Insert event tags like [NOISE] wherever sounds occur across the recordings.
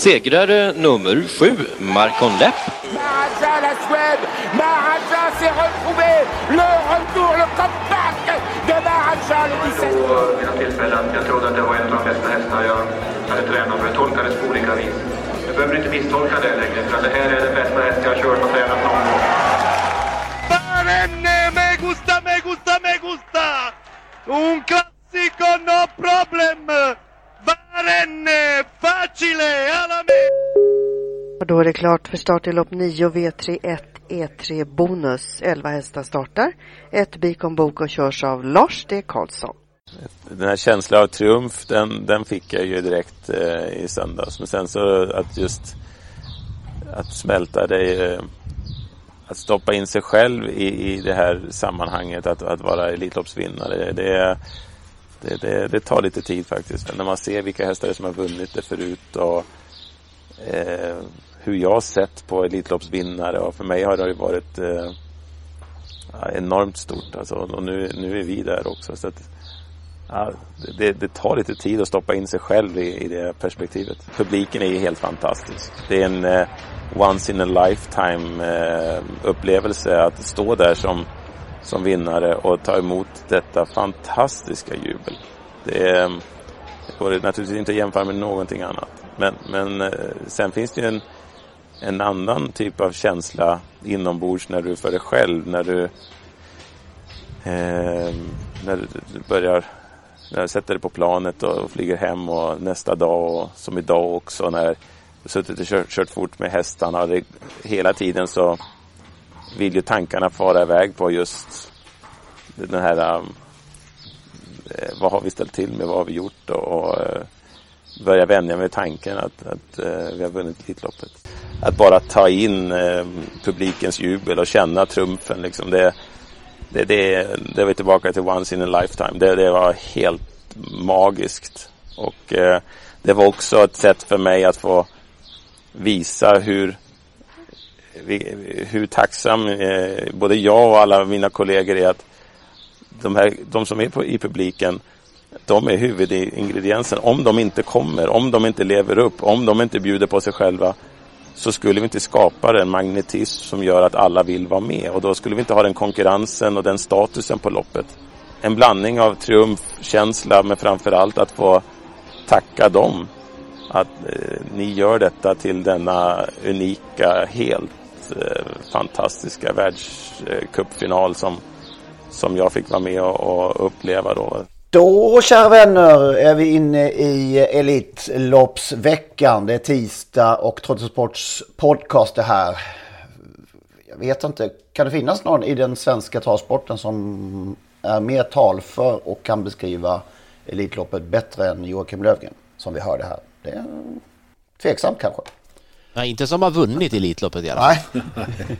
Segrare nummer sju, Marcon Lepp. Maharaja, la Suède. Maharaja s'est retrouvé. Le retour, le comeback de Maharaja, le 17. På mina tillfällen. Jag trodde att det var en av de bästa hästarna jag hade tränat för. Det tolkades på olika vis. Du behöver inte misstolka det längre, för det här är den bästa häst jag har kört och tränat någon gång. Barenne, me gusta, me gusta, me gusta! Un classico, no problem! Barenne, facile, alla! Och då är det klart för start i lopp 9 V31 E3 Bonus. 11 hästar startar. Ett Bikon Bok och körs av Lars D. Karlsson. Den här känslan av triumf den, den fick jag ju direkt eh, i söndags. Men sen så att just att smälta det, eh, att stoppa in sig själv i, i det här sammanhanget, att, att vara Elitloppsvinnare. Det, det, det, det tar lite tid faktiskt. Men när man ser vilka hästar som har vunnit det förut och eh, hur jag sett på Elitloppsvinnare och för mig har det varit eh, enormt stort. Alltså, och nu, nu är vi där också. Så att, ja, det, det, tar lite tid att stoppa in sig själv i, i det perspektivet. Publiken är ju helt fantastisk. Det är en eh, once in a lifetime eh, upplevelse att stå där som, som vinnare och ta emot detta fantastiska jubel. Det, är, det går naturligtvis inte att jämföra med någonting annat. Men, men eh, sen finns det ju en, en annan typ av känsla inombords när du för dig själv, när du eh, när du börjar när du sätter dig på planet och flyger hem och nästa dag och som idag också när du suttit och kört, kört fort med hästarna. Det, hela tiden så vill ju tankarna fara iväg på just den här um, eh, vad har vi ställt till med, vad har vi gjort och, och eh, börja vänja mig vid tanken att, att eh, vi har vunnit Elitloppet. Att bara ta in ehm, publikens jubel och känna trumfen liksom. Det, det, det, det var tillbaka till once in a lifetime. Det, det var helt magiskt. Och eh, det var också ett sätt för mig att få visa hur, hur tacksam eh, både jag och alla mina kollegor är att de, här, de som är på, i publiken de är huvudingrediensen. Om de inte kommer, om de inte lever upp, om de inte bjuder på sig själva så skulle vi inte skapa den magnetism som gör att alla vill vara med och då skulle vi inte ha den konkurrensen och den statusen på loppet. En blandning av triumfkänsla men framförallt att få tacka dem. Att eh, ni gör detta till denna unika, helt Eh, fantastiska världscupfinal som, som jag fick vara med och, och uppleva då. Då kära vänner är vi inne i Elitloppsveckan. Det är tisdag och Trottosports podcast är här. Jag vet inte, kan det finnas någon i den svenska travsporten som är mer talför och kan beskriva Elitloppet bättre än Joakim Lövgren som vi hörde här? Det är tveksamt kanske. Nej, inte som har vunnit Elitloppet i alla fall. Nej.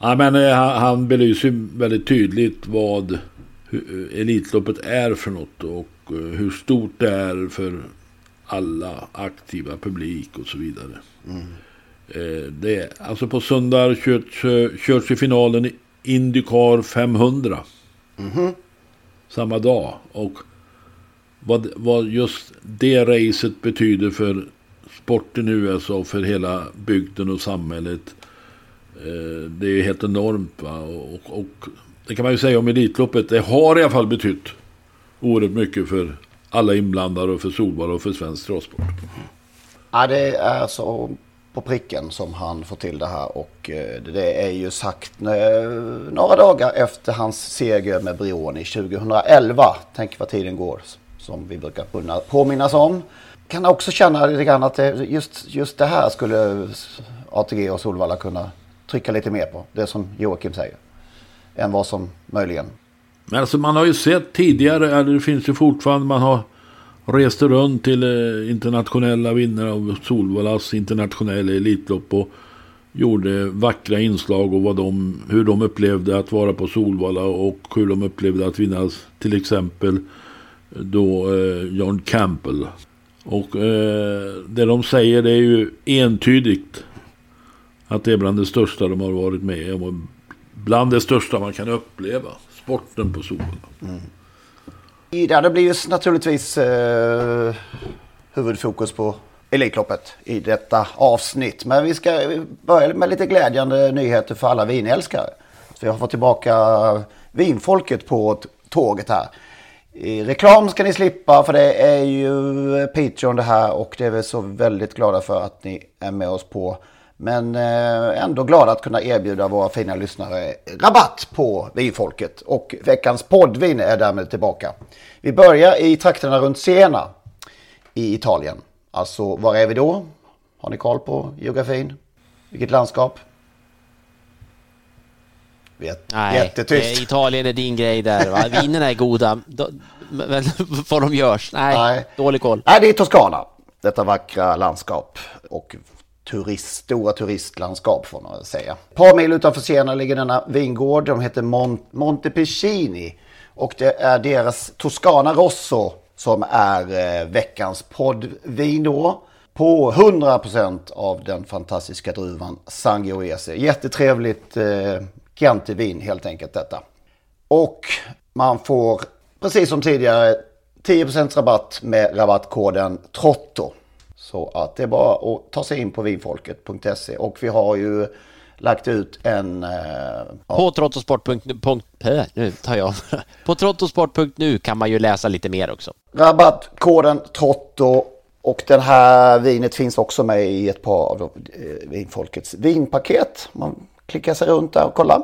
ja, men eh, han, han belyser väldigt tydligt vad Elitloppet är för något och eh, hur stort det är för alla aktiva publik och så vidare. Mm. Det är, alltså på söndag körs, körs i finalen Indycar 500. Mm. Samma dag. Och vad, vad just det racet betyder för sporten i USA och för hela bygden och samhället. Eh, det är helt enormt. Va? Och, och det kan man ju säga om Elitloppet. Det har i alla fall betytt oerhört mycket för alla inblandade och för Solvalla och för svensk travsport. Ja, det är så på pricken som han får till det här. Och eh, det är ju sagt eh, några dagar efter hans seger med Brioni 2011. Tänk vad tiden går som vi brukar påminnas om. Kan också känna lite grann att det, just, just det här skulle ATG och Solvalla kunna trycka lite mer på. Det som Joakim säger. Än vad som möjligen. Men alltså man har ju sett tidigare, eller det finns ju fortfarande, man har rest runt till eh, internationella vinnare av Solvallas internationella elitlopp och gjorde vackra inslag och vad de, hur de upplevde att vara på Solvalla och hur de upplevde att vinna till exempel då eh, John Campbell. Och eh, det de säger det är ju entydigt att det är bland det största de har varit med om. Bland det största man kan uppleva. Sporten på Solvalla. Mm. Ja, det blir ju naturligtvis eh, huvudfokus på Elitloppet i detta avsnitt. Men vi ska börja med lite glädjande nyheter för alla vinälskare. Så vi har fått tillbaka vinfolket på tåget här. Reklam ska ni slippa för det är ju Patreon det här och det är vi så väldigt glada för att ni är med oss på. Men eh, ändå glada att kunna erbjuda våra fina lyssnare rabatt på vinfolket. Och veckans poddvin är därmed tillbaka. Vi börjar i trakterna runt Siena i Italien. Alltså var är vi då? Har ni koll på geografin? Vilket landskap? Vet, Nej, jättetyst. Italien är din grej där. Va? [LAUGHS] Vinerna är goda. Men [LAUGHS] vad de görs? Nej, Nej, dålig koll. Nej, det är Toscana. Detta vackra landskap. Och turist, stora turistlandskap får man väl säga. Ett par mil utanför Siena ligger denna vingård. De heter Mon Montepulciani. Och det är deras Toscana Rosso som är eh, veckans poddvin då. På 100% av den fantastiska druvan Sangiovese. Jättetrevligt eh, Chianti-vin helt enkelt detta. Och man får precis som tidigare 10% rabatt med rabattkoden TROTTO. Så att det är bara att ta sig in på vinfolket.se och vi har ju lagt ut en... Eh, på trottosport.nu, nu tar jag. [LAUGHS] på trottosport.nu kan man ju läsa lite mer också. Rabattkoden TROTTO och det här vinet finns också med i ett par av eh, vinfolkets vinpaket. Man klickar sig runt där och kollar.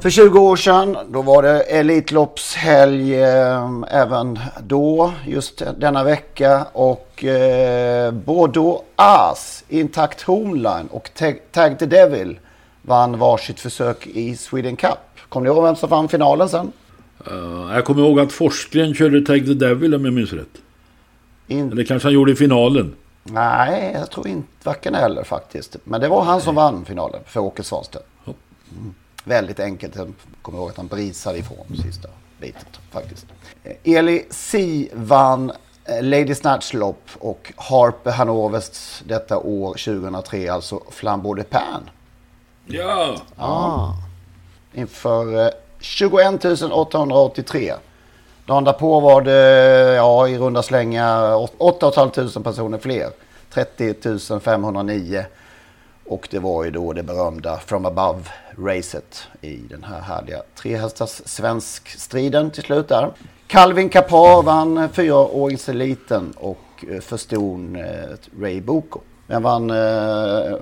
För 20 år sedan, då var det Elitloppshelg eh, även då, just denna vecka. Och eh, Bordeaux As, Intakt Homeline och Tag the Devil vann varsitt försök i Sweden Cup. Kommer ni ihåg vem som vann finalen sen? Uh, jag kommer ihåg att Forsgren körde Tag the Devil om jag minns rätt. In... Eller kanske han gjorde i finalen. Nej, jag tror inte varken eller faktiskt. Men det var han som vann finalen för Åke Svanstedt. Mm. Väldigt enkelt. Jag kommer ihåg att han brisade ifrån sista biten faktiskt. Eli Si vann eh, Lady Snatch-lopp och Harper Hanovers detta år 2003, alltså Flambeau de Pan. Ja! Ah. Inför 21 883. Dagen därpå var det ja, i runda slängar 8 500 personer fler. 30 509. Och det var ju då det berömda From Above-racet i den här härliga trehästars svensk-striden till slut där. Calvin Kapar vann fyraåringseliten och eh, förston eh, Ray Boko. Vem vann eh,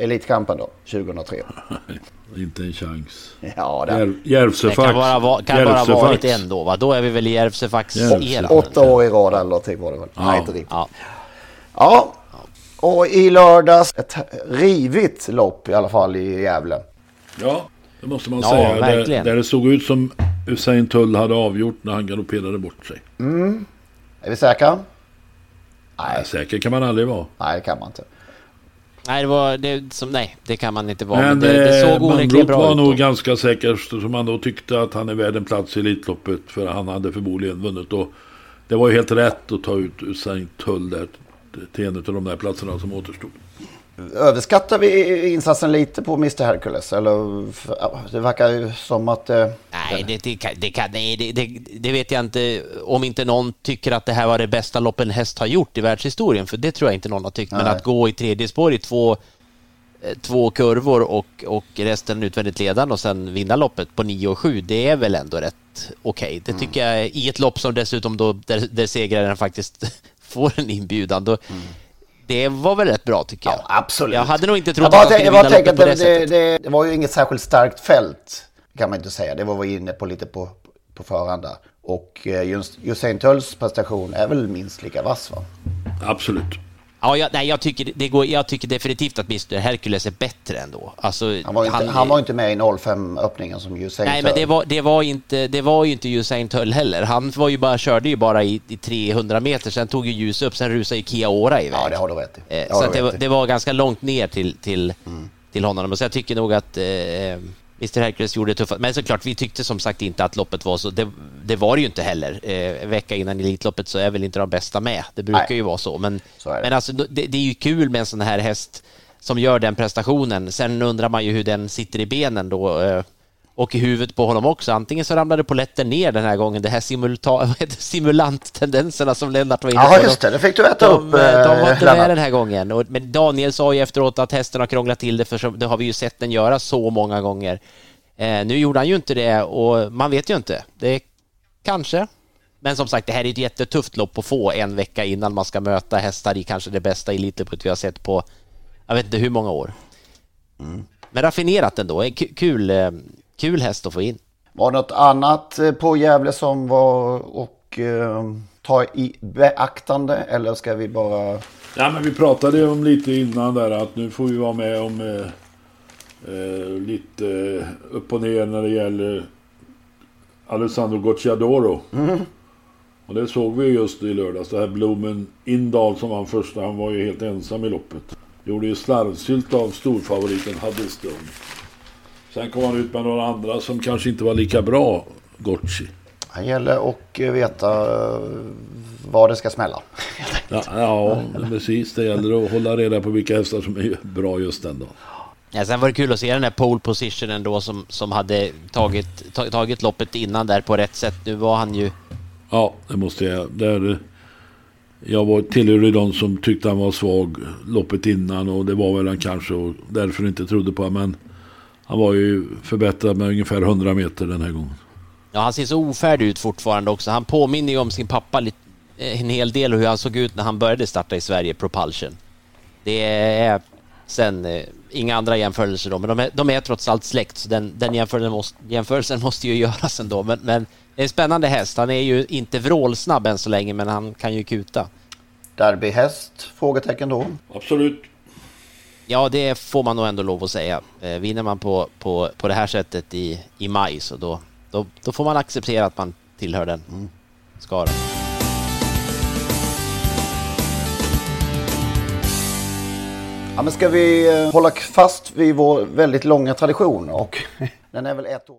Elitkampen då, 2003. [LAUGHS] Inte en chans. Ja, det... Järvsöfax. Det kan bara, va, kan bara varit en då va? Då är vi väl i Järvsöfax-eran. Åtta år i rad eller någonting var det väl? Ja. Nej, inte riktigt. Ja. ja. Och i lördags ett rivigt lopp i alla fall i Gävle. Ja, det måste man ja, säga. Där, där, det såg ut som Usain Tull hade avgjort när han galopperade bort sig. Mm. Är vi säkra? Nej. Nej, säker kan man aldrig vara. Nej, det kan man inte. Nej, det var det som, nej, det kan man inte vara. Men, men det, det såg onekligen bra ut. var nog ganska säker som han då tyckte att han är värd en plats i Elitloppet. För han hade förmodligen vunnit. Och det var ju helt rätt att ta ut Usain Tull där till en av de där platserna som återstod. Överskattar vi insatsen lite på Mr Hercules? Eller det verkar ju som att... Eh, nej, det, det, det, kan, nej det, det, det, vet jag inte. Om inte någon tycker att det här var det bästa lopp en häst har gjort i världshistorien. För det tror jag inte någon har tyckt. Nej. Men att gå i tredje spår i två, eh, två kurvor och, och resten utvändigt ledande och sen vinna loppet på 9 och 7. Det är väl ändå rätt okej. Okay. Det tycker mm. jag i ett lopp som dessutom då där, där segraren faktiskt [LAUGHS] får en inbjudan. Då, mm. Det var väl rätt bra tycker jag. Ja, absolut. Jag hade nog inte trott jag att han skulle vinna loppet på det, det, sättet. det, det var ju inget särskilt starkt fält. Kan man inte säga. Det var vi inne på lite på, på förhand där. Och eh, just Usain Tulls prestation är väl minst lika vass va? Absolut. Ja, jag, nej, jag, tycker, det går, jag tycker definitivt att Mr Hercules är bättre ändå. Alltså, Han var inte, han var inte med i 05-öppningen som Usain Nej, men Tull. det var, det var inte, det var ju inte Usain Tull heller. Han var ju bara, körde ju bara i, i 300 meter, sen tog ju ljus upp, sen rusade ju Kia Ora iväg. Ja, det har du rätt i. Eh, Det så det, rätt det var ganska långt ner till, till, till honom. Så jag tycker nog att eh, Mr Hercules gjorde det tufft. Men såklart, vi tyckte som sagt inte att loppet var så. Det, det var det ju inte heller. Eh, vecka innan Elitloppet så är väl inte de bästa med. Det brukar Nej. ju vara så. Men, Så men alltså, det, det är ju kul med en sån här häst som gör den prestationen. Sen undrar man ju hur den sitter i benen då. Eh, och i huvudet på honom också. Antingen så ramlade polletten ner den här gången, det här simulta, [LAUGHS] simulanttendenserna som Lennart var inne på. Ja, just det. Det fick du äta de, upp, De var eh, inte Lennart. med den här gången. Och, men Daniel sa ju efteråt att hästen har krånglat till det, för så, det har vi ju sett den göra så många gånger. Eh, nu gjorde han ju inte det och man vet ju inte. Det kanske. Men som sagt, det här är ett jättetufft lopp att få en vecka innan man ska möta hästar i kanske det bästa Elitloppet vi har sett på, jag vet inte hur många år. Men raffinerat ändå. Kul, eh, kul häst att få in. Var det något annat eh, på Gävle som var och eh, ta i beaktande eller ska vi bara... Ja, men vi pratade om lite innan där att nu får vi vara med om eh, eh, lite upp och ner när det gäller Alessandro Gocciadoro. Och det såg vi just i lördags. Det här Blomen Indal som var första. Han var ju helt ensam i loppet. Gjorde ju slarvsylt av storfavoriten Huddlestone. Sen kom han ut med några andra som kanske inte var lika bra, Gocci. Det gäller att eh, veta eh, var det ska smälla. [LAUGHS] Ja, ja, precis. Det gäller att hålla reda på vilka hästar som är bra just den dagen. Ja, sen var det kul att se den här pole positionen då som, som hade tagit, ta- tagit loppet innan där på rätt sätt. Nu var han ju... Ja, det måste jag. Där, jag var, tillhörde de som tyckte han var svag loppet innan och det var väl han kanske och därför inte trodde på honom. Men han var ju förbättrad med ungefär 100 meter den här gången. Ja, han ser så ofärdig ut fortfarande också. Han påminner ju om sin pappa lite, en hel del hur han såg ut när han började starta i Sverige, Propulsion. Det är sen eh, inga andra jämförelser då, men de är, de är trots allt släkt, så den, den jämförelsen, måste, jämförelsen måste ju [LAUGHS] göras ändå. Men, men det är en spännande häst. Han är ju inte vrålsnabb än så länge, men han kan ju kuta. Derbyhäst? Frågetecken då. Absolut. Ja, det får man nog ändå lov att säga. Eh, vinner man på, på, på det här sättet i, i maj så då, då, då får man acceptera att man tillhör den skaran. Ja, men ska vi eh, hålla fast vid vår väldigt långa tradition och [LAUGHS] den är väl ett år.